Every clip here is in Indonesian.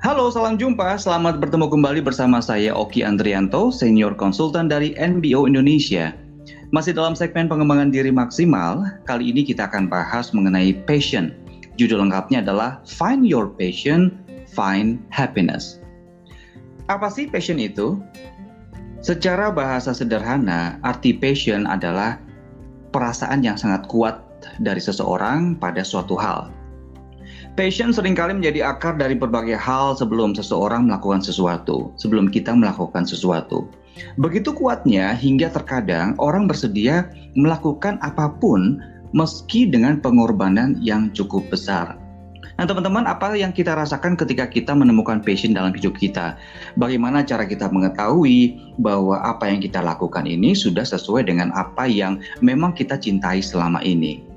Halo, salam jumpa. Selamat bertemu kembali bersama saya Oki Andrianto, senior konsultan dari NBO Indonesia. Masih dalam segmen pengembangan diri maksimal, kali ini kita akan bahas mengenai passion. Judul lengkapnya adalah Find Your Passion, Find Happiness. Apa sih passion itu? Secara bahasa sederhana, arti passion adalah perasaan yang sangat kuat dari seseorang pada suatu hal Passion sering kali menjadi akar dari berbagai hal sebelum seseorang melakukan sesuatu, sebelum kita melakukan sesuatu. Begitu kuatnya hingga terkadang orang bersedia melakukan apa pun meski dengan pengorbanan yang cukup besar. Nah, teman-teman, apa yang kita rasakan ketika kita menemukan passion dalam hidup kita? Bagaimana cara kita mengetahui bahwa apa yang kita lakukan ini sudah sesuai dengan apa yang memang kita cintai selama ini?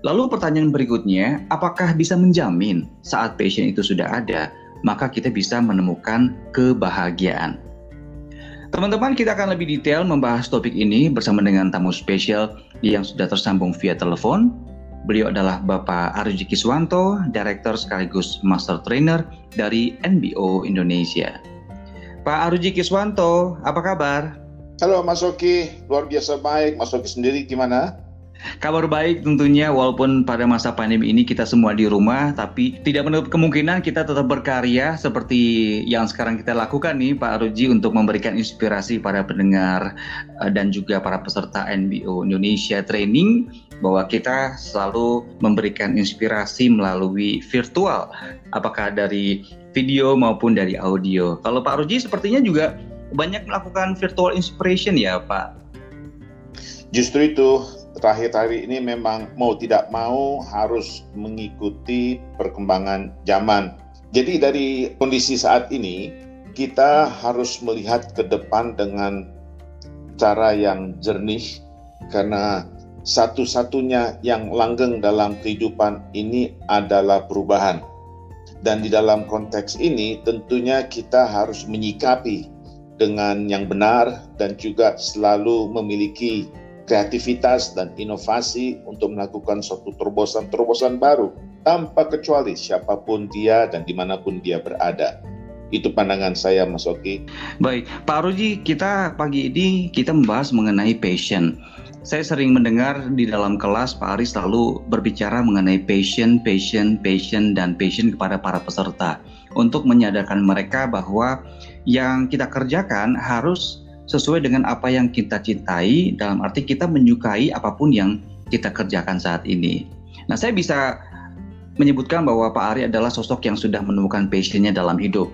Lalu pertanyaan berikutnya, apakah bisa menjamin saat passion itu sudah ada, maka kita bisa menemukan kebahagiaan? Teman-teman, kita akan lebih detail membahas topik ini bersama dengan tamu spesial yang sudah tersambung via telepon. Beliau adalah Bapak Arji Kiswanto, Direktur sekaligus Master Trainer dari NBO Indonesia. Pak Arji Kiswanto, apa kabar? Halo Mas Oki, luar biasa baik. Mas Oki sendiri gimana? Kabar baik tentunya walaupun pada masa pandemi ini kita semua di rumah tapi tidak menutup kemungkinan kita tetap berkarya seperti yang sekarang kita lakukan nih Pak Ruji untuk memberikan inspirasi para pendengar eh, dan juga para peserta NBO Indonesia Training bahwa kita selalu memberikan inspirasi melalui virtual apakah dari video maupun dari audio. Kalau Pak Ruji sepertinya juga banyak melakukan virtual inspiration ya Pak. Justru itu terakhir hari ini memang mau tidak mau harus mengikuti perkembangan zaman. Jadi dari kondisi saat ini kita harus melihat ke depan dengan cara yang jernih karena satu-satunya yang langgeng dalam kehidupan ini adalah perubahan. Dan di dalam konteks ini tentunya kita harus menyikapi dengan yang benar dan juga selalu memiliki kreativitas dan inovasi untuk melakukan suatu terobosan-terobosan baru tanpa kecuali siapa pun dia dan di mana pun dia berada. Itu pandangan saya Mas Oki. Baik, Pak Ruji, kita pagi ini kita membahas mengenai passion. Saya sering mendengar di dalam kelas Pak Ari selalu berbicara mengenai passion, passion, passion, dan passion kepada para peserta untuk menyadarkan mereka bahwa yang kita kerjakan harus sesuai dengan apa yang kita cintai dalam arti kita menyukai apa pun yang kita kerjakan saat ini. Nah, saya bisa menyebutkan bahwa Pak Ari adalah sosok yang sudah menemukan passionnya dalam hidup.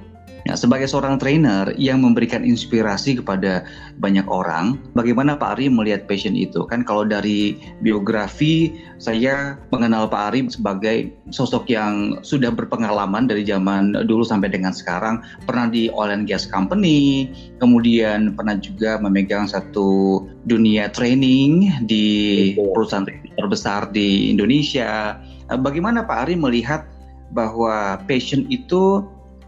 Ya, sebagai seorang trainer yang memberikan inspirasi kepada banyak orang, bagaimana Pak Ari melihat passion itu? Kan kalau dari biografi, saya mengenal Pak Ari sebagai sosok yang sudah berpengalaman dari zaman dulu sampai dengan sekarang, pernah di oil and gas company, kemudian pernah juga memegang satu dunia training di perusahaan terbesar di Indonesia. Bagaimana Pak Ari melihat bahwa passion itu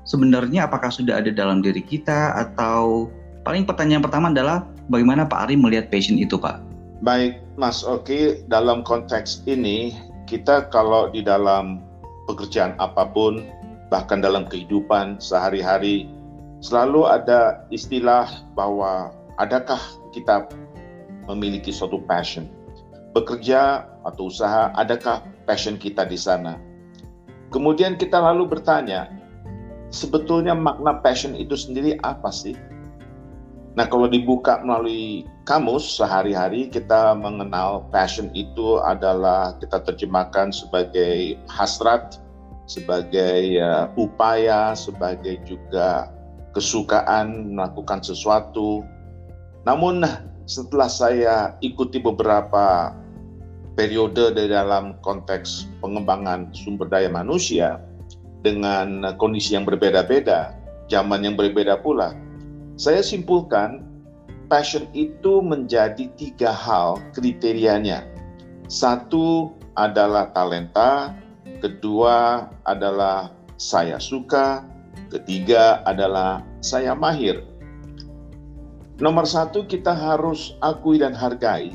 sebenarnya apakah sudah ada dalam diri kita? Atau paling pertanyaan pertama adalah bagaimana Pak Ari melihat passion itu Pak? Baik Mas Oki, dalam konteks ini kita kalau di dalam pekerjaan apa pun bahkan dalam kehidupan sehari-hari selalu ada istilah bahwa adakah kita memiliki suatu passion? Bekerja atau usaha adakah passion kita di sana? Kemudian kita lalu bertanya sebetulnya makna passion itu sendiri apa sih? Nah, kalau dibuka melalui kamus sehari-hari kita mengenal passion itu adalah kita terjemahkan sebagai hasrat, sebagai uh, upaya, sebagai juga kesukaan melakukan sesuatu. Namun setelah saya ikuti beberapa periode di dalam konteks pengembangan sumber daya manusia, dengan kondisi yang berbeda-beda, zaman yang berbeda pula. Saya simpulkan, passion itu menjadi tiga hal kriterianya. Satu adalah talenta, kedua adalah saya suka, ketiga adalah saya mahir. Nomor satu, kita harus akui dan hargai.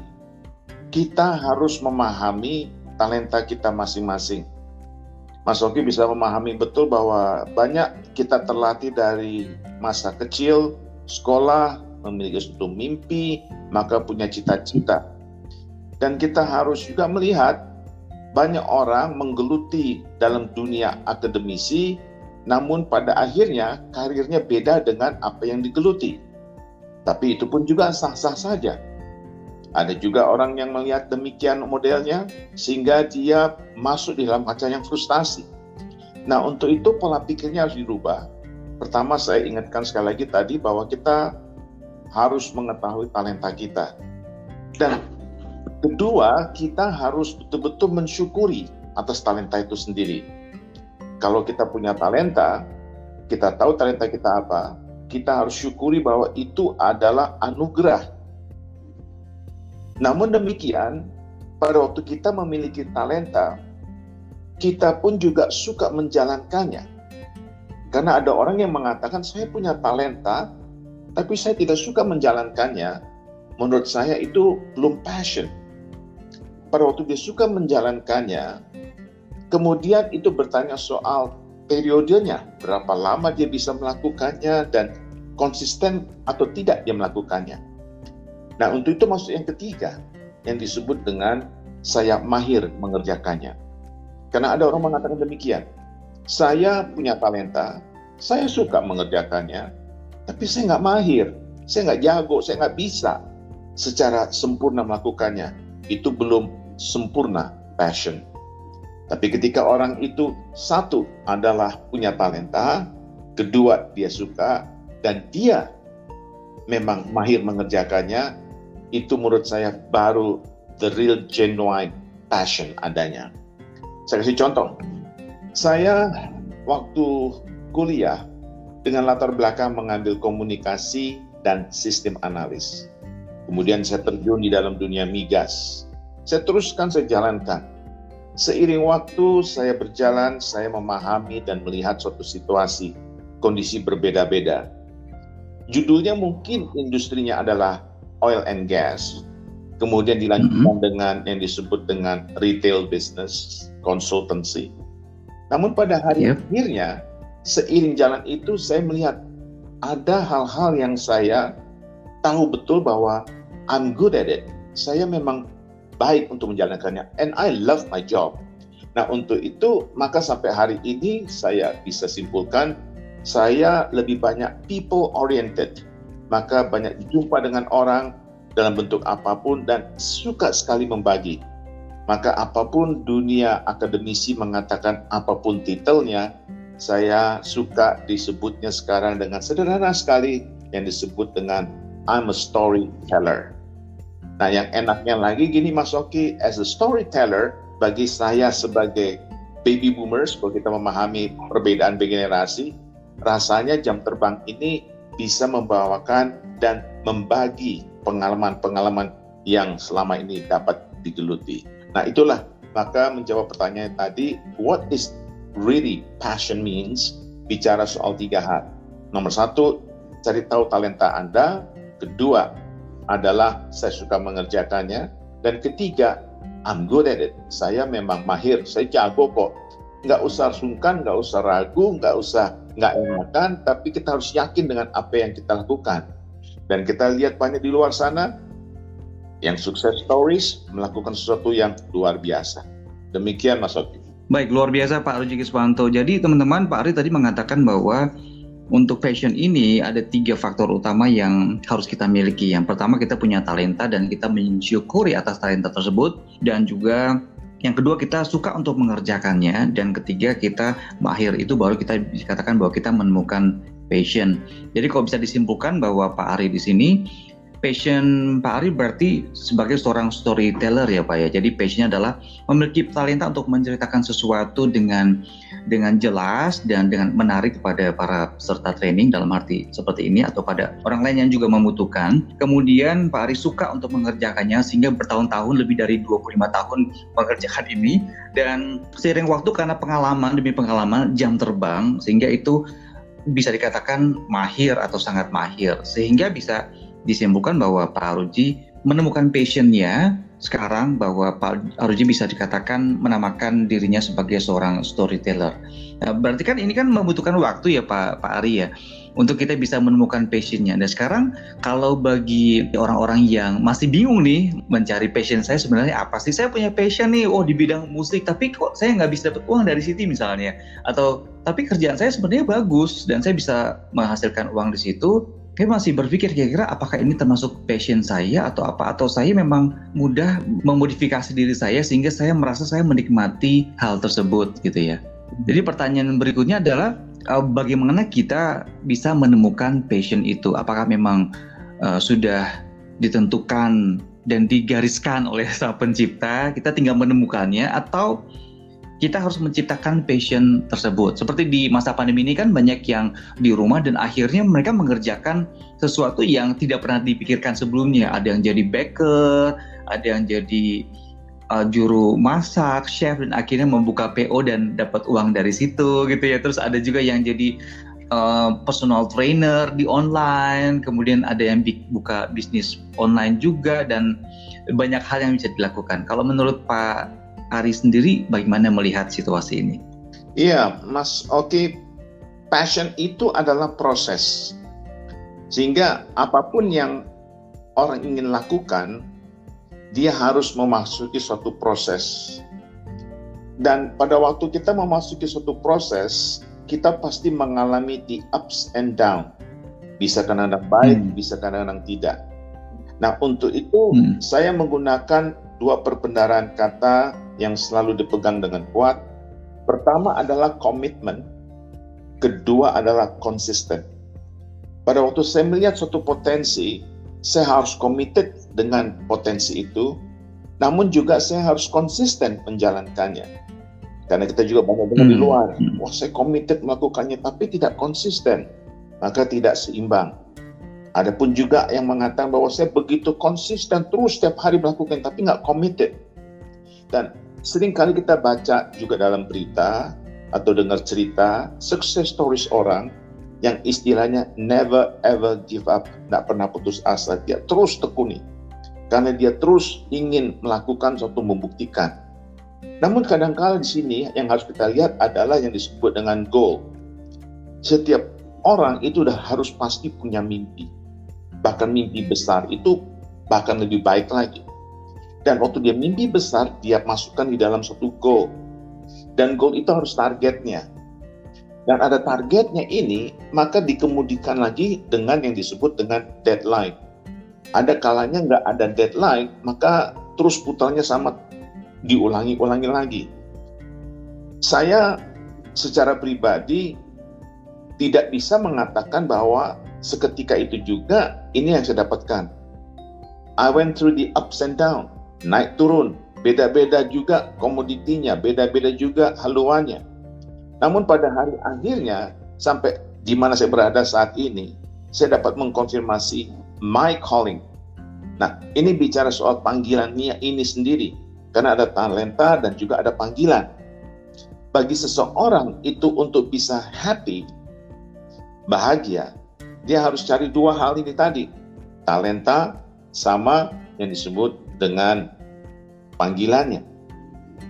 Kita harus memahami talenta kita masing-masing Mas Oki bisa memahami betul bahwa banyak kita terlatih dari masa kecil, sekolah, memiliki suatu mimpi, maka punya cita-cita. Dan kita harus juga melihat banyak orang menggeluti dalam dunia akademisi, namun pada akhirnya karirnya beda dengan apa yang digeluti. Tapi itu pun juga sah-sah saja. Ada juga orang yang melihat demikian modelnya sehingga dia masuk di dalam kaca yang frustasi. Nah, untuk itu pola pikirnya harus dirubah. Pertama, saya ingatkan sekali lagi tadi bahwa kita harus mengetahui talenta kita. Dan kedua, kita harus betul-betul mensyukuri atas talenta itu sendiri. Kalau kita punya talenta, kita tahu talenta kita apa, kita harus syukuri bahwa itu adalah anugerah namun demikian, pada waktu kita memiliki talenta, kita pun juga suka menjalankannya. Karena ada orang yang mengatakan, saya punya talenta, tapi saya tidak suka menjalankannya. Menurut saya itu belum passion. Pada waktu dia suka menjalankannya, kemudian itu bertanya soal periodenya, berapa lama dia bisa melakukannya, dan konsisten atau tidak dia melakukannya. Nah, untuk itu masuk yang ketiga yang disebut dengan saya mahir mengerjakannya. Karena ada orang mengatakan demikian. Saya punya talenta, saya suka mengerjakannya, tapi saya nggak mahir, saya nggak jago, saya nggak bisa secara sempurna melakukannya. Itu belum sempurna passion. Tapi ketika orang itu satu adalah punya talenta, kedua dia suka, dan dia memang mahir mengerjakannya, itu menurut saya baru the real genuine passion adanya. Saya kasih contoh. Saya waktu kuliah dengan latar belakang mengambil komunikasi dan sistem analis. Kemudian saya terjun di dalam dunia migas. Saya teruskan, saya jalankan. Seiring waktu saya berjalan, saya memahami dan melihat suatu situasi, kondisi berbeda-beda. Judulnya mungkin industrinya adalah oil and gas, kemudian dilanjutkan mm -hmm. dengan yang disebut dengan retail business, consultancy. Namun pada hari yep. akhirnya, seiring jalan itu saya melihat ada hal-hal yang saya tahu betul bahwa I'm good at it. Saya memang baik untuk menjalankannya. And I love my job. Nah untuk itu maka sampai hari ini saya bisa simpulkan saya lebih banyak people oriented maka banyak jumpa dengan orang dalam bentuk apa pun dan suka sekali membagi. Maka apa pun dunia akademisi mengatakan apa pun titelnya, saya suka disebutnya sekarang dengan sederhana sekali yang disebut dengan I'm a storyteller. Nah yang enaknya lagi gini Mas Oki, as a storyteller, bagi saya sebagai baby boomers, kalau kita memahami perbedaan generasi, rasanya jam terbang ini bisa membawakan dan membagi pengalaman-pengalaman yang selama ini dapat digeluti. Nah itulah maka menjawab pertanyaan tadi, what is really passion means? Bicara soal tiga hal. Nomor satu, cari tahu talenta Anda. Kedua, adalah saya suka mengerjakannya. Dan ketiga, I'm good at it. Saya memang mahir, saya jago kok. Nggak usah sungkan, nggak usah ragu, nggak usah nggak enakan, tapi kita harus yakin dengan apa yang kita lakukan. Dan kita lihat banyak di luar sana yang sukses stories melakukan sesuatu yang luar biasa. Demikian Mas Oki. Baik, luar biasa Pak Ruji Kiswanto. Jadi teman-teman, Pak Ari tadi mengatakan bahwa untuk passion ini ada tiga faktor utama yang harus kita miliki. Yang pertama kita punya talenta dan kita mensyukuri atas talenta tersebut dan juga yang kedua kita suka untuk mengerjakannya dan ketiga kita mahir itu baru kita dikatakan bahwa kita menemukan passion. Jadi kalau bisa disimpulkan bahwa Pak Ari di sini passion Pak Ari berarti sebagai seorang storyteller ya Pak ya. Jadi passionnya adalah memiliki talenta untuk menceritakan sesuatu dengan dengan jelas dan dengan menarik kepada para peserta training dalam arti seperti ini atau pada orang lain yang juga membutuhkan. Kemudian Pak Ari suka untuk mengerjakannya sehingga bertahun-tahun lebih dari 25 tahun mengerjakan ini dan seiring waktu karena pengalaman demi pengalaman jam terbang sehingga itu bisa dikatakan mahir atau sangat mahir sehingga bisa disimpulkan bahwa Pak Aruji menemukan passionnya sekarang bahwa Pak Aruji bisa dikatakan menamakan dirinya sebagai seorang storyteller. Nah, berarti kan ini kan membutuhkan waktu ya Pak Pak Ari ya untuk kita bisa menemukan passionnya. Dan sekarang kalau bagi orang-orang yang masih bingung nih mencari passion saya sebenarnya apa sih? Saya punya passion nih, oh di bidang musik, tapi kok saya nggak bisa dapat uang dari situ misalnya. Atau tapi kerjaan saya sebenarnya bagus dan saya bisa menghasilkan uang di situ saya masih berpikir kira-kira apakah ini termasuk passion saya atau apa atau saya memang mudah memodifikasi diri saya sehingga saya merasa saya menikmati hal tersebut gitu ya. Jadi pertanyaan berikutnya adalah uh, bagaimana kita bisa menemukan passion itu? Apakah memang uh, sudah ditentukan dan digariskan oleh Sang Pencipta, kita tinggal menemukannya atau kita harus menciptakan passion tersebut. Seperti di masa pandemi ini kan banyak yang di rumah dan akhirnya mereka mengerjakan sesuatu yang tidak pernah dipikirkan sebelumnya. Ada yang jadi baker, ada yang jadi uh, juru masak, chef dan akhirnya membuka PO dan dapat uang dari situ gitu ya. Terus ada juga yang jadi uh, personal trainer di online, kemudian ada yang buka bisnis online juga dan banyak hal yang bisa dilakukan. Kalau menurut Pak Ari sendiri bagaimana melihat situasi ini? Iya, Mas Oki, passion itu adalah proses. Sehingga apa pun yang orang ingin lakukan, dia harus memasuki suatu proses. Dan pada waktu kita memasuki suatu proses, kita pasti mengalami the ups and down. Bisa kadang-kadang baik, hmm. bisa kadang-kadang tidak. Nah, untuk itu hmm. saya menggunakan dua perbendaharaan kata yang selalu dipegang dengan kuat. Pertama adalah komitmen, kedua adalah konsisten. Pada waktu saya melihat suatu potensi, saya harus committed dengan potensi itu, namun juga saya harus konsisten menjalankannya. Karena kita juga banyak dengar hmm. di luar, wah saya committed melakukannya tapi tidak konsisten, maka tidak seimbang. Adapun juga yang mengatakan bahwa saya begitu konsisten terus setiap hari melakukan tapi nggak committed. Dan Sering kali kita baca juga dalam berita atau dengar cerita sukses stories orang yang istilahnya never ever give up, tidak pernah putus asa, dia terus tekuni. Karena dia terus ingin melakukan suatu membuktikan. Namun kadang-kala di sini yang harus kita lihat adalah yang disebut dengan goal. Setiap orang itu sudah harus pasti punya mimpi. Bahkan mimpi besar itu bahkan lebih baik lagi. Dan waktu dia mimpi besar, dia masukkan di dalam satu goal. Dan goal itu harus targetnya. Dan ada targetnya ini, maka dikemudikan lagi dengan yang disebut dengan deadline. Ada kalanya nggak ada deadline, maka terus putarnya sama diulangi-ulangi lagi. Saya secara pribadi tidak bisa mengatakan bahwa seketika itu juga ini yang saya dapatkan. I went through the ups and down naik turun, beda-beda juga komoditinya, beda-beda juga haluannya. Namun pada hari akhirnya sampai di mana saya berada saat ini, saya dapat mengkonfirmasi my calling. Nah, ini bicara soal panggilan Nia ini sendiri, karena ada talenta dan juga ada panggilan. Bagi seseorang itu untuk bisa happy, bahagia, dia harus cari dua hal ini tadi, talenta sama yang disebut dengan panggilannya.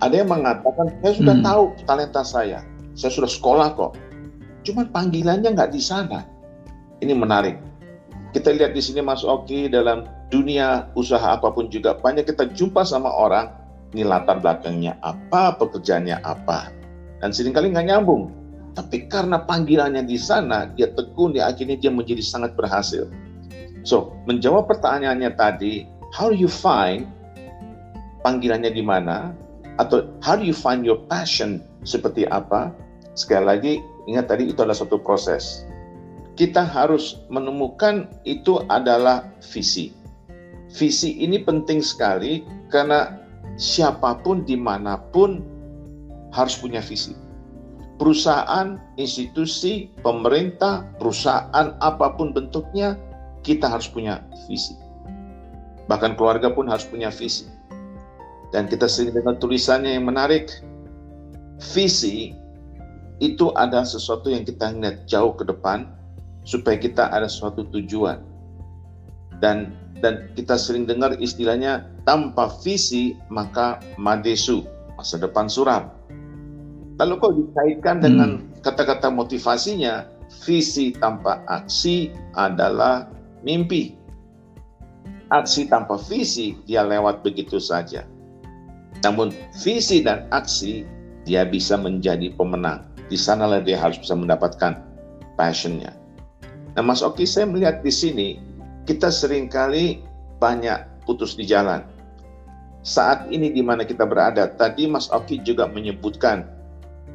Ada yang mengatakan, saya sudah hmm. tahu talenta saya, saya sudah sekolah kok. Cuma panggilannya nggak di sana. Ini menarik. Kita lihat di sini Mas Oki dalam dunia usaha apa pun juga banyak kita jumpa sama orang ini latar belakangnya apa, pekerjaannya apa. Dan sering kali nggak nyambung. Tapi karena panggilannya di sana, dia tekun, dia akhirnya dia menjadi sangat berhasil. So, menjawab pertanyaannya tadi, how do you find panggilannya di mana? Atau how do you find your passion seperti apa? Sekali lagi ingat tadi itu adalah suatu proses. Kita harus menemukan itu adalah visi. Visi ini penting sekali karena siapa pun di mana pun harus punya visi perusahaan, institusi, pemerintah, perusahaan apa pun bentuknya, kita harus punya visi. Bahkan keluarga pun harus punya visi. Dan kita sering dengar tulisannya yang menarik. Visi itu ada sesuatu yang kita lihat jauh ke depan supaya kita ada suatu tujuan. Dan dan kita sering dengar istilahnya tanpa visi maka madesu, masa depan suram. Lalu kau dikaitkan dengan hmm. kata-kata motivasinya, visi tanpa aksi adalah mimpi. Aksi tanpa visi dia lewat begitu saja. Namun visi dan aksi dia bisa menjadi pemenang. Di sanalah dia harus bisa mendapatkan passionnya. Nah Mas Oki saya melihat di sini kita sering kali banyak putus di jalan. Saat ini di mana kita berada, tadi Mas Oki juga menyebutkan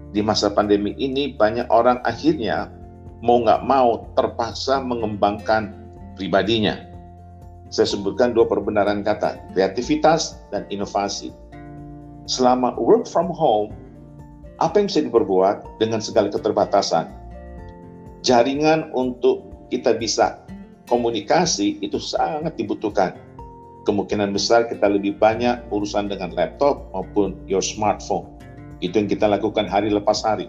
di masa pandemi ini banyak orang akhirnya mau nggak mau terpaksa mengembangkan pribadinya. Saya sebutkan dua perbenaran kata, kreativitas dan inovasi. Selama work from home, apa yang bisa diperbuat dengan segala keterbatasan? Jaringan untuk kita bisa komunikasi itu sangat dibutuhkan. Kemungkinan besar kita lebih banyak urusan dengan laptop maupun your smartphone itu yang kita lakukan hari lepas hari.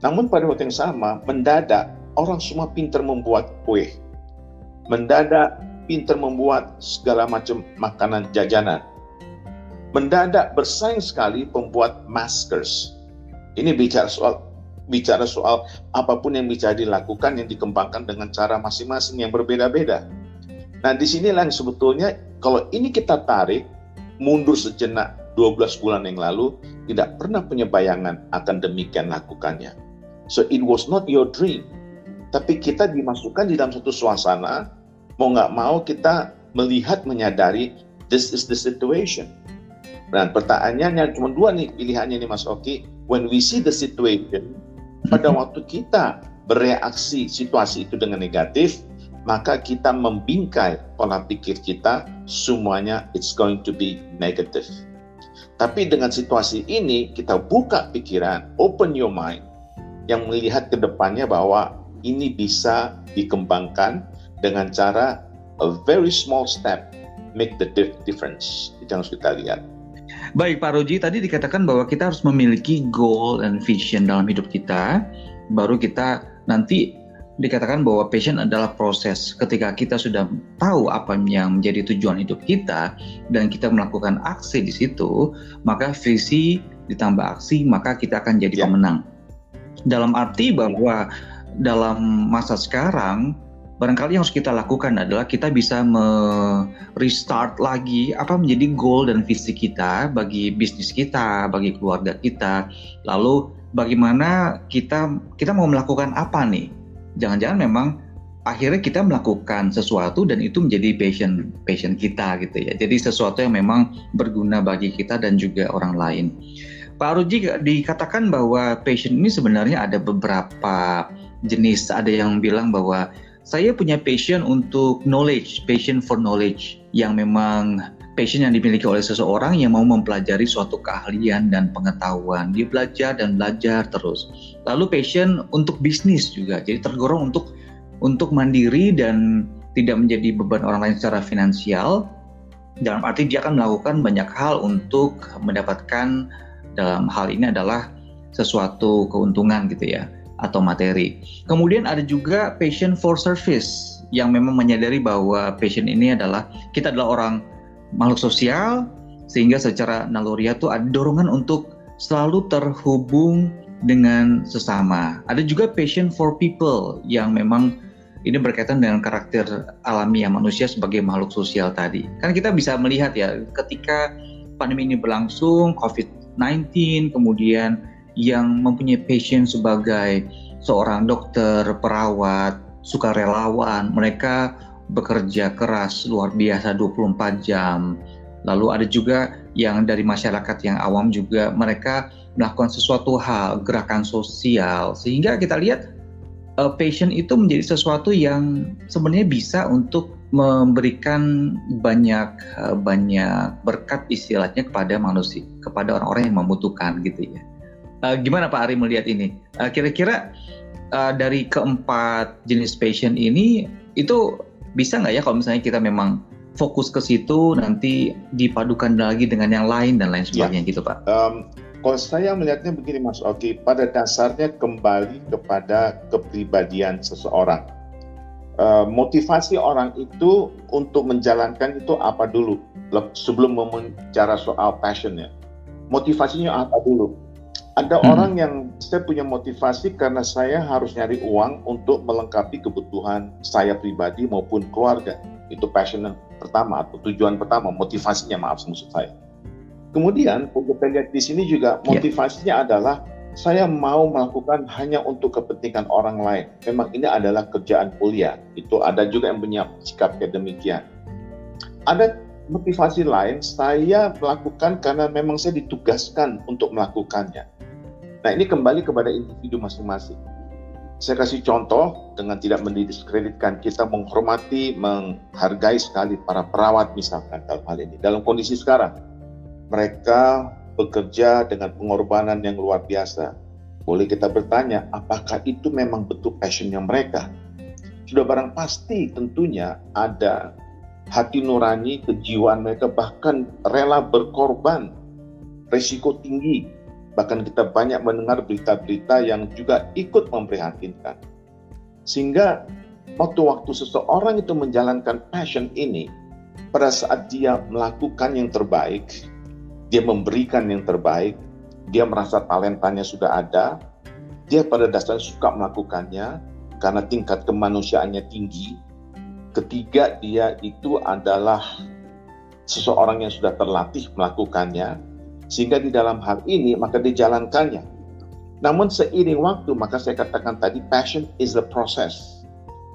Namun pada waktu yang sama, mendadak orang semua pintar membuat kue. Mendadak pintar membuat segala macam makanan jajanan. Mendadak bersaing sekali pembuat maskers. Ini bicara soal bicara soal apa pun yang bisa dilakukan yang dikembangkan dengan cara masing-masing yang berbeda-beda. Nah, di sinilah yang sebetulnya kalau ini kita tarik mundur sejenak 12 bulan yang lalu tidak pernah punya bayangan akan demikian lakukannya. So it was not your dream. Tapi kita dimasukkan di dalam satu suasana, mau nggak mau kita melihat menyadari this is the situation. Dan pertanyaannya cuma dua nih pilihannya nih Mas Oki. When we see the situation, pada mm-hmm. waktu kita bereaksi situasi itu dengan negatif, maka kita membingkai pola pikir kita, semuanya it's going to be negative. Tapi dengan situasi ini kita buka pikiran, open your mind yang melihat ke depannya bahwa ini bisa dikembangkan dengan cara a very small step make the difference. Itu yang harus kita lihat. Baik Pak Roji, tadi dikatakan bahwa kita harus memiliki goal dan vision dalam hidup kita, baru kita nanti dikatakan bahwa passion adalah proses ketika kita sudah tahu apa yang menjadi tujuan hidup kita dan kita melakukan aksi di situ, maka visi ditambah aksi maka kita akan jadi ya. pemenang. Dalam arti bahwa dalam masa sekarang barangkali yang harus kita lakukan adalah kita bisa restart lagi apa menjadi goal dan visi kita bagi bisnis kita, bagi keluarga kita. Lalu bagaimana kita kita mau melakukan apa nih? Jangan-jangan memang akhirnya kita melakukan sesuatu dan itu menjadi passion passion kita gitu ya. Jadi sesuatu yang memang berguna bagi kita dan juga orang lain. Pak Ruji dikatakan bahwa passion ini sebenarnya ada beberapa jenis. Ada yang bilang bahwa saya punya passion untuk knowledge, passion for knowledge yang memang passion yang dimiliki oleh seseorang yang mau mempelajari suatu keahlian dan pengetahuan. Dia belajar dan belajar terus. Lalu passion untuk bisnis juga. Jadi tergorong untuk untuk mandiri dan tidak menjadi beban orang lain secara finansial. Dalam arti dia akan melakukan banyak hal untuk mendapatkan dalam hal ini adalah sesuatu keuntungan gitu ya atau materi. Kemudian ada juga passion for service yang memang menyadari bahwa passion ini adalah kita adalah orang makhluk sosial sehingga secara naluriah tuh ada dorongan untuk selalu terhubung dengan sesama. Ada juga passion for people yang memang ini berkaitan dengan karakter alami yang manusia sebagai makhluk sosial tadi. Kan kita bisa melihat ya ketika pandemi ini berlangsung, COVID-19, kemudian yang mempunyai passion sebagai seorang dokter, perawat, sukarelawan, mereka bekerja keras luar biasa 24 jam. Lalu ada juga yang dari masyarakat yang awam juga mereka melakukan sesuatu hal, gerakan sosial sehingga kita lihat uh, passion itu menjadi sesuatu yang sebenarnya bisa untuk memberikan banyak uh, banyak berkat istilahnya kepada manusia, kepada orang-orang yang membutuhkan gitu ya. Uh, gimana Pak Ari melihat ini? Uh, kira-kira uh, dari keempat jenis passion ini itu bisa nggak ya kalau misalnya kita memang fokus ke situ nanti dipadukan lagi dengan yang lain dan lain sebagainya ya. gitu Pak? Um, kalau saya melihatnya begini Mas Oki, pada dasarnya kembali kepada kepribadian seseorang. Uh, motivasi orang itu untuk menjalankan itu apa dulu? sebelum membicara soal passion ya. Motivasinya apa dulu? Ada hmm. orang yang saya punya motivasi karena saya harus nyari uang untuk melengkapi kebutuhan saya pribadi maupun keluarga. Itu passion pertama atau tujuan pertama, motivasinya maaf maksud saya. Kemudian kita lihat di sini juga ya. motivasinya yeah. adalah saya mau melakukan hanya untuk kepentingan orang lain. Memang ini adalah kerjaan kuliah. Itu ada juga yang punya sikap demikian. Ada motivasi lain, saya melakukan karena memang saya ditugaskan untuk melakukannya. Nah ini kembali kepada individu masing-masing. Saya kasih contoh dengan tidak mendiskreditkan kita menghormati, menghargai sekali para perawat misalkan dalam hal ini. Dalam kondisi sekarang, mereka bekerja dengan pengorbanan yang luar biasa. Boleh kita bertanya, apakah itu memang betul passionnya mereka? Sudah barang pasti tentunya ada hati nurani, kejiwaan mereka bahkan rela berkorban, resiko tinggi Bahkan kita banyak mendengar berita-berita yang juga ikut memprihatinkan. Sehingga waktu-waktu seseorang itu menjalankan passion ini, pada saat dia melakukan yang terbaik, dia memberikan yang terbaik, dia merasa talentanya sudah ada, dia pada dasarnya suka melakukannya karena tingkat kemanusiaannya tinggi. Ketiga, dia itu adalah seseorang yang sudah terlatih melakukannya, sehingga di dalam hal ini maka dijalankannya. Namun seiring waktu maka saya katakan tadi passion is the process.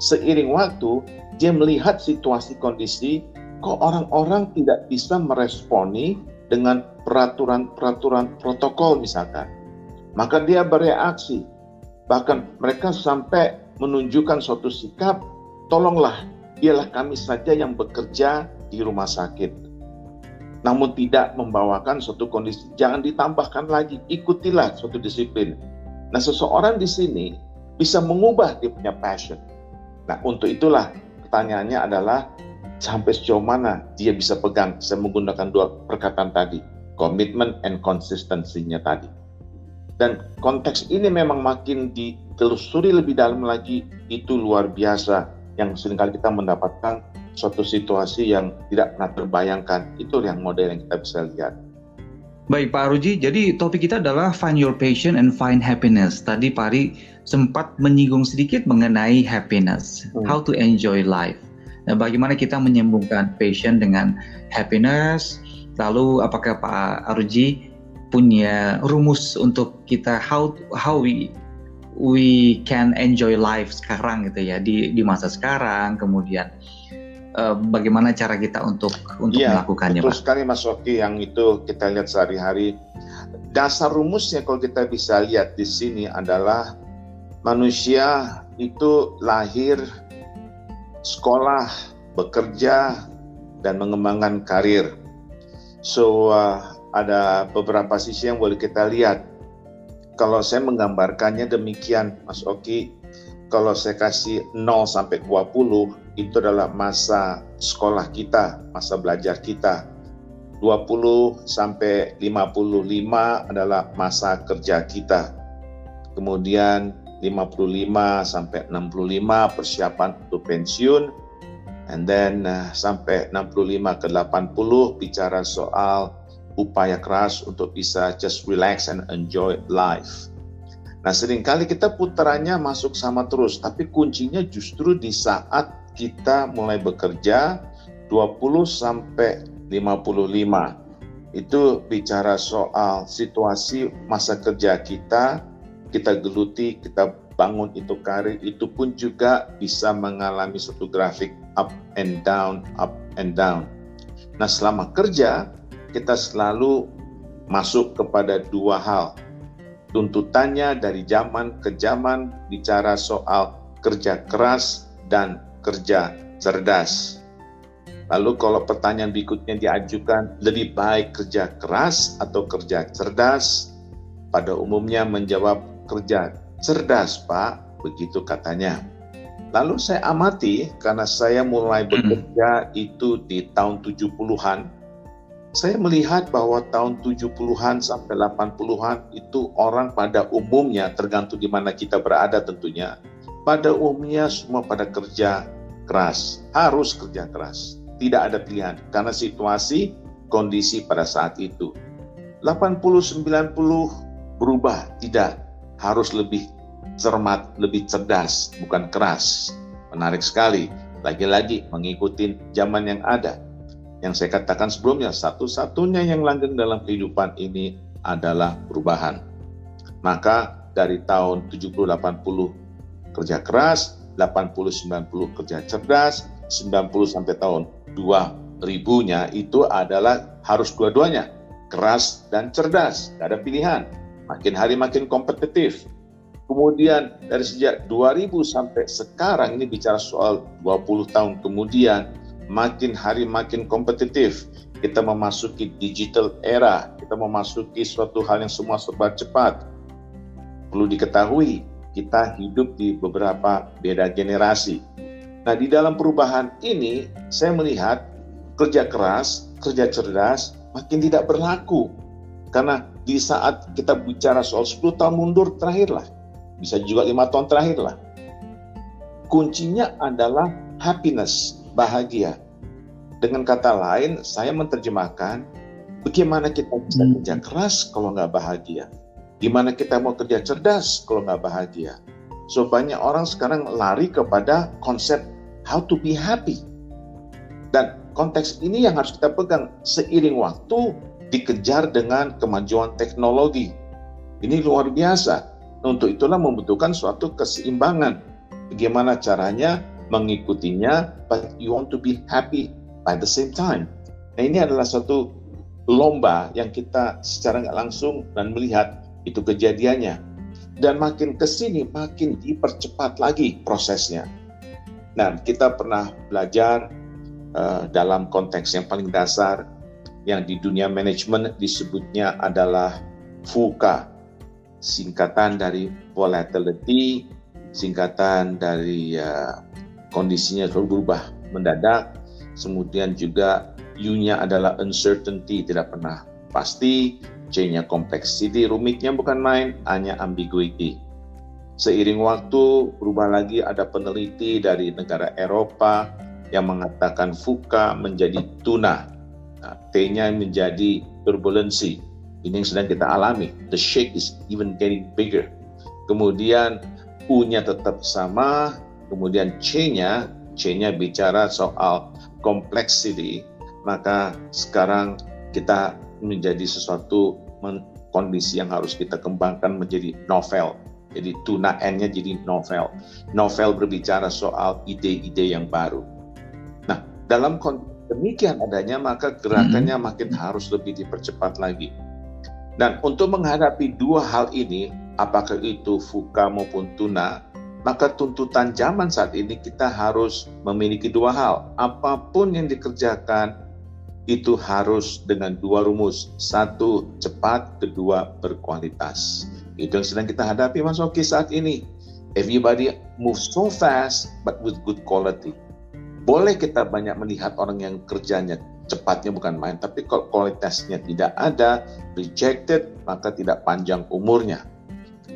Seiring waktu dia melihat situasi kondisi kok orang-orang tidak bisa meresponi dengan peraturan-peraturan protokol misalkan. Maka dia bereaksi. Bahkan mereka sampai menunjukkan suatu sikap, tolonglah biarlah kami saja yang bekerja di rumah sakit namun tidak membawakan suatu kondisi. Jangan ditambahkan lagi, ikutilah suatu disiplin. Nah, seseorang di sini bisa mengubah dia punya passion. Nah, untuk itulah pertanyaannya adalah sampai sejauh mana dia bisa pegang, saya menggunakan dua perkataan tadi, komitmen and konsistensinya tadi. Dan konteks ini memang makin ditelusuri lebih dalam lagi, itu luar biasa yang sering kali kita mendapatkan suatu situasi yang tidak pernah terbayangkan. Itu yang model yang kita bisa lihat. Baik Pak Ruji, jadi topik kita adalah find your passion and find happiness. Tadi Pak Ari sempat menyinggung sedikit mengenai happiness, hmm. how to enjoy life. Nah, bagaimana kita menyambungkan passion dengan happiness? Lalu apakah Pak Aruji punya rumus untuk kita how how we we can enjoy life sekarang gitu ya di di masa sekarang kemudian Eh, bagaimana cara kita untuk untuk ya, melakukannya, betul Pak? sekali Mas Oki yang itu kita lihat sehari-hari. Dasar rumusnya kalau kita bisa lihat di sini adalah manusia itu lahir, sekolah, bekerja, dan mengembangkan karir. So uh, ada beberapa sisi yang boleh kita lihat. Kalau saya menggambarkannya demikian, Mas Oki, kalau saya kasih 0 sampai 20 itu adalah masa sekolah kita, masa belajar kita. 20 sampai 55 adalah masa kerja kita. Kemudian 55 sampai 65 persiapan untuk pensiun. And then uh, sampai 65 ke 80 bicara soal upaya keras untuk bisa just relax and enjoy life. Nah sering kali kita putarannya masuk sama terus, tapi kuncinya justru di saat kita mulai bekerja 20 sampai 55. Itu bicara soal situasi masa kerja kita, kita geluti, kita bangun itu karir, itu pun juga bisa mengalami satu grafik up and down, up and down. Nah selama kerja, kita selalu masuk kepada dua hal, tuntutannya dari zaman ke zaman bicara soal kerja keras dan kerja cerdas. Lalu kalau pertanyaan berikutnya diajukan lebih baik kerja keras atau kerja cerdas? Pada umumnya menjawab kerja cerdas, Pak, begitu katanya. Lalu saya amati karena saya mulai bekerja itu di tahun 70-an saya melihat bahwa tahun 70-an sampai 80-an itu orang pada umumnya tergantung di mana kita berada tentunya. Pada umumnya semua pada kerja keras, harus kerja keras. tidak ada pilihan karena situasi kondisi pada saat itu. 80 90 berubah, tidak harus lebih cermat, lebih cerdas, bukan keras. Menarik sekali. Lagi-lagi mengikuti zaman yang ada. Yang saya katakan sebelumnya, satu-satunya yang langgeng dalam kehidupan ini adalah perubahan. Maka dari tahun 70-80 kerja keras, 80-90 kerja cerdas, 90 sampai tahun 2000-nya itu adalah harus dua-duanya, keras dan cerdas, tidak ada pilihan. Makin hari makin kompetitif. Kemudian dari sejak 2000 sampai sekarang ini bicara soal 20 tahun kemudian, makin hari makin kompetitif. Kita memasuki digital era, kita memasuki suatu hal yang semua serba cepat. Perlu diketahui, kita hidup di beberapa beda generasi. Nah, di dalam perubahan ini, saya melihat kerja keras, kerja cerdas makin tidak berlaku. Karena di saat kita bicara soal 10 tahun mundur terakhirlah, bisa juga lima tahun terakhirlah. Kuncinya adalah happiness, bahagia. Dengan kata lain, saya menerjemahkan bagaimana kita bisa hmm. kerja keras kalau nggak bahagia Gimana kita mau kerja cerdas kalau nggak bahagia? So banyak orang sekarang lari kepada konsep how to be happy. Dan konteks ini yang harus kita pegang seiring waktu dikejar dengan kemajuan teknologi. Ini luar biasa. Untuk itulah membutuhkan suatu keseimbangan. Bagaimana caranya mengikutinya, but you want to be happy by the same time. Nah ini adalah suatu lomba yang kita secara nggak langsung dan melihat itu kejadiannya. Dan makin ke sini makin dipercepat lagi prosesnya. Nah, kita pernah belajar uh, dalam konteks yang paling dasar yang di dunia manajemen disebutnya adalah VUCA, singkatan dari volatility, singkatan dari uh, kondisinya berubah mendadak, kemudian juga U-nya adalah uncertainty, tidak pernah pasti, C-nya complexity, rumitnya bukan main, hanya ambiguity. Seiring waktu, berubah lagi ada peneliti dari negara Eropa yang mengatakan fuka menjadi tuna. Nah, T-nya menjadi turbulensi. Ini yang sedang kita alami. The shake is even getting bigger. Kemudian U-nya tetap sama, kemudian C-nya, C-nya bicara soal complexity, maka sekarang kita menjadi sesuatu kondisi yang harus kita kembangkan menjadi novel. Jadi tuna N-nya jadi novel. Novel berbicara soal ide-ide yang baru. Nah, dalam demikian adanya maka gerakannya hmm. makin harus lebih dipercepat lagi. Dan untuk menghadapi dua hal ini, apakah itu fuka maupun tuna, maka tuntutan zaman saat ini kita harus memiliki dua hal. Apa pun yang dikerjakan, itu harus dengan dua rumus. Satu, cepat. Kedua, berkualitas. Itu yang sedang kita hadapi Mas Oki saat ini. Everybody move so fast but with good quality. Boleh kita banyak melihat orang yang kerjanya cepatnya bukan main, tapi kalau kualitasnya tidak ada, rejected, maka tidak panjang umurnya.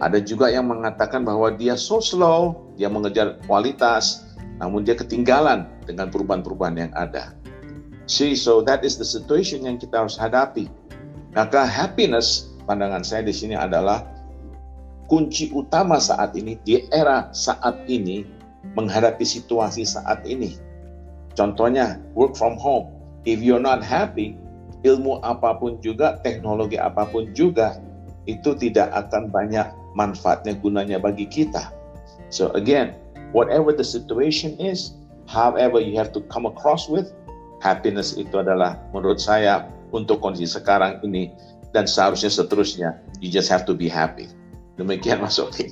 Ada juga yang mengatakan bahwa dia so slow, dia mengejar kualitas, namun dia ketinggalan dengan perubahan-perubahan yang ada. See, so that is the situation yang kita harus hadapi. Maka happiness, pandangan saya di sini adalah kunci utama saat ini, di era saat ini, menghadapi situasi saat ini. Contohnya, work from home. If you're not happy, ilmu apa pun juga, teknologi apa pun juga, itu tidak akan banyak manfaatnya gunanya bagi kita. So again, whatever the situation is, however you have to come across with, happiness itu adalah menurut saya untuk kondisi sekarang ini dan seharusnya seterusnya you just have to be happy demikian Mas Oki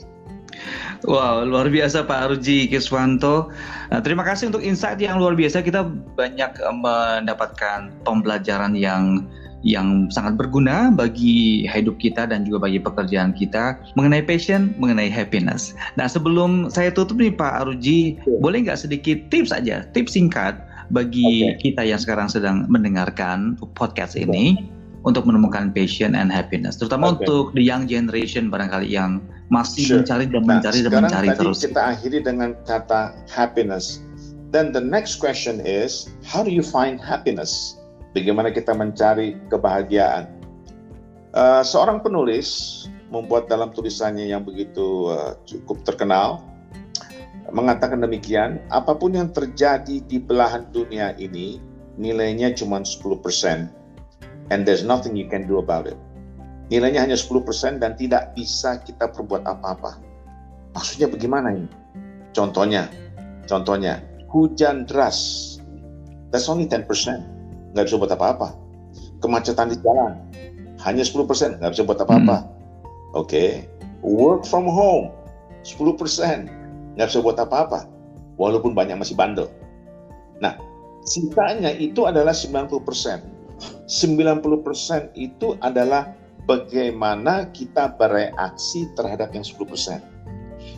Wow, luar biasa Pak Arji Kiswanto. Nah, terima kasih untuk insight yang luar biasa. Kita banyak eh, mendapatkan pembelajaran yang yang sangat berguna bagi hidup kita dan juga bagi pekerjaan kita mengenai passion, mengenai happiness. Nah, sebelum saya tutup nih Pak Aruji, boleh nggak sedikit tips aja, tips singkat bagi okay. kita yang sekarang sedang mendengarkan podcast ini okay. untuk menemukan passion and happiness, terutama okay. untuk the young generation barangkali yang masih sure. mencari dan nah, mencari dan mencari tadi terus. Kita akhiri dengan kata happiness. Then the next question is, how do you find happiness? Bagaimana kita mencari kebahagiaan? Uh, seorang penulis membuat dalam tulisannya yang begitu uh, cukup terkenal mengatakan demikian, apa pun yang terjadi di belahan dunia ini nilainya cuma 10% and there's nothing you can do about it. Nilainya hanya 10% dan tidak bisa kita perbuat apa-apa. Maksudnya bagaimana ini? Contohnya, contohnya hujan deras. That's only 10%. Nggak bisa buat apa-apa. Kemacetan di jalan. Hanya 10%. Nggak bisa buat apa-apa. Hmm. Oke. Okay. Work from home. 10%. Nggak bisa buat apa-apa. Walaupun banyak masih bandel. Nah, sisanya itu adalah 90%. 90% itu adalah bagaimana kita bereaksi terhadap yang 10%.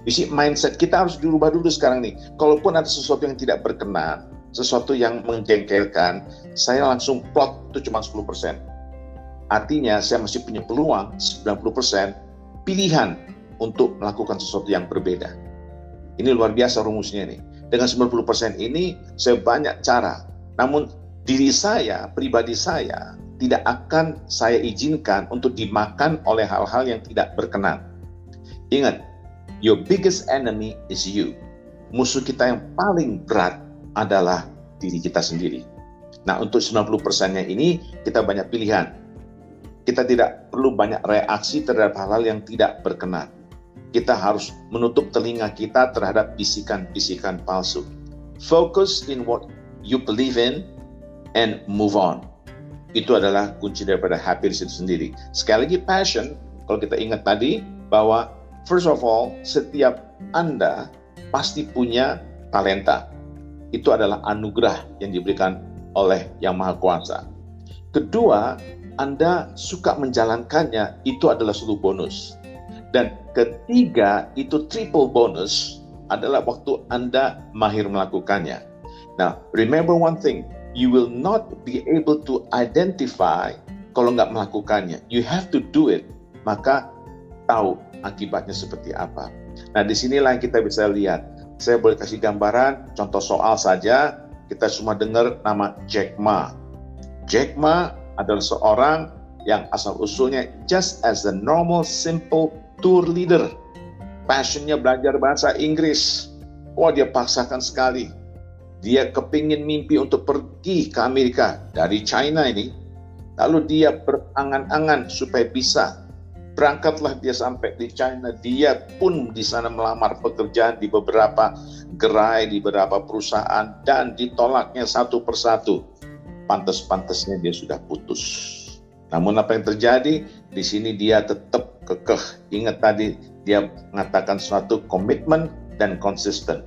You see, mindset kita harus dirubah dulu sekarang nih. Kalaupun ada sesuatu yang tidak berkenan, sesuatu yang menjengkelkan, saya langsung plot itu cuma 10%. Artinya saya masih punya peluang 90% pilihan untuk melakukan sesuatu yang berbeda. Ini luar biasa rumusnya nih. Dengan 90% ini saya banyak cara. Namun diri saya, pribadi saya, tidak akan saya izinkan untuk dimakan oleh hal-hal yang tidak berkenan. Ingat, Your biggest enemy is you. Musuh kita yang paling berat adalah diri kita sendiri. Nah, untuk 90%-nya ini kita banyak pilihan. Kita tidak perlu banyak reaksi terhadap hal-hal yang tidak berkenan. Kita harus menutup telinga kita terhadap bisikan-bisikan palsu. Focus in what you believe in and move on. Itu adalah kunci daripada happiness itu sendiri. Sekali lagi passion, kalau kita ingat tadi bahwa First of all, setiap Anda pasti punya talenta. Itu adalah anugerah yang diberikan oleh Yang Maha Kuasa. Kedua, Anda suka menjalankannya, itu adalah suatu bonus. Dan ketiga, itu triple bonus adalah waktu Anda mahir melakukannya. Now, remember one thing, you will not be able to identify kalau nggak melakukannya. You have to do it. Maka tahu akibatnya seperti apa. Nah, di sinilah yang kita bisa lihat. Saya boleh kasih gambaran, contoh soal saja, kita semua dengar nama Jack Ma. Jack Ma adalah seorang yang asal-usulnya just as a normal, simple tour leader. Passionnya belajar bahasa Inggris. Wah, dia paksakan sekali. Dia kepingin mimpi untuk pergi ke Amerika dari China ini. Lalu dia berangan-angan supaya bisa Berangkatlah dia sampai di China, dia pun di sana melamar pekerjaan di beberapa gerai, di beberapa perusahaan, dan ditolaknya satu persatu. Pantas-pantasnya dia sudah putus. Namun apa yang terjadi? Di sini dia tetap kekeh. Ingat tadi dia mengatakan suatu komitmen dan konsisten.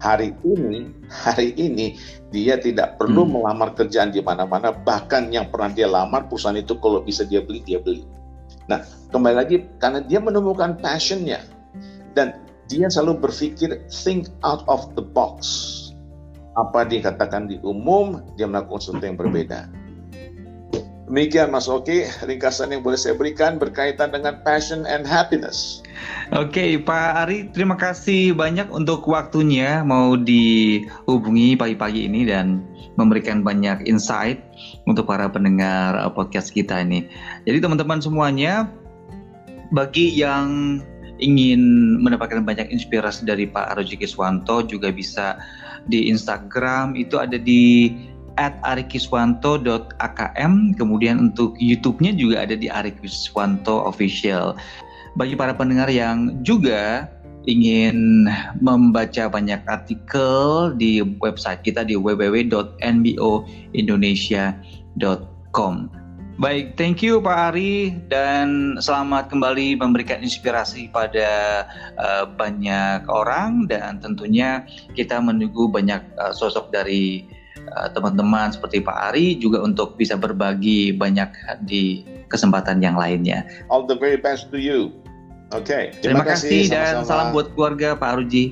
Hari ini, hari ini dia tidak perlu hmm. melamar kerjaan di mana-mana. Bahkan yang pernah dia lamar perusahaan itu kalau bisa dia beli, dia beli Nah, kembali lagi karena dia menemukan passionnya dan dia selalu berpikir think out of the box. Apa dikatakan di umum, dia melakukan sesuatu yang berbeda. Demikian Mas Oki, ringkasan yang boleh saya berikan berkaitan dengan passion and happiness. Oke, okay, Pak Ari, terima kasih banyak untuk waktunya mau dihubungi pagi-pagi ini dan memberikan banyak insight untuk para pendengar uh, podcast kita ini. Jadi teman-teman semuanya, bagi yang ingin mendapatkan banyak inspirasi dari Pak Aroji Kiswanto juga bisa di Instagram itu ada di arikiswanto.akm kemudian untuk YouTube-nya juga ada di Arikiswanto Official bagi para pendengar yang juga ingin membaca banyak artikel di website kita di www.nboindonesia.com Baik, thank you Pak Ari dan selamat kembali memberikan inspirasi pada uh, banyak orang dan tentunya kita menunggu banyak uh, sosok dari Eh, teman-teman uh, seperti Pak Ari juga untuk bisa berbagi banyak di kesempatan yang lainnya. All the very best to you. Oke. Okay. Terima, Terima kasih, kasih dan sama-sama. salam buat keluarga Pak Aruji.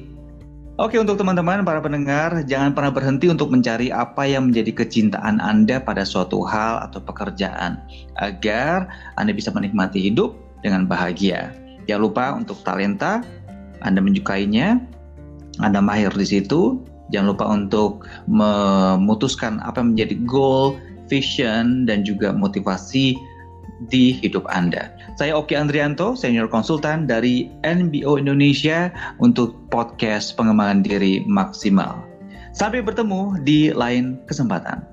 Oke untuk teman-teman para pendengar jangan pernah berhenti untuk mencari apa yang menjadi kecintaan Anda pada suatu hal atau pekerjaan agar Anda bisa menikmati hidup dengan bahagia. Jangan lupa untuk talenta Anda menyukainya, Anda mahir di situ Jangan lupa untuk memutuskan apa yang menjadi goal, vision, dan juga motivasi di hidup Anda. Saya Oki Andrianto, Senior Konsultan dari NBO Indonesia untuk podcast pengembangan diri maksimal. Sampai bertemu di lain kesempatan.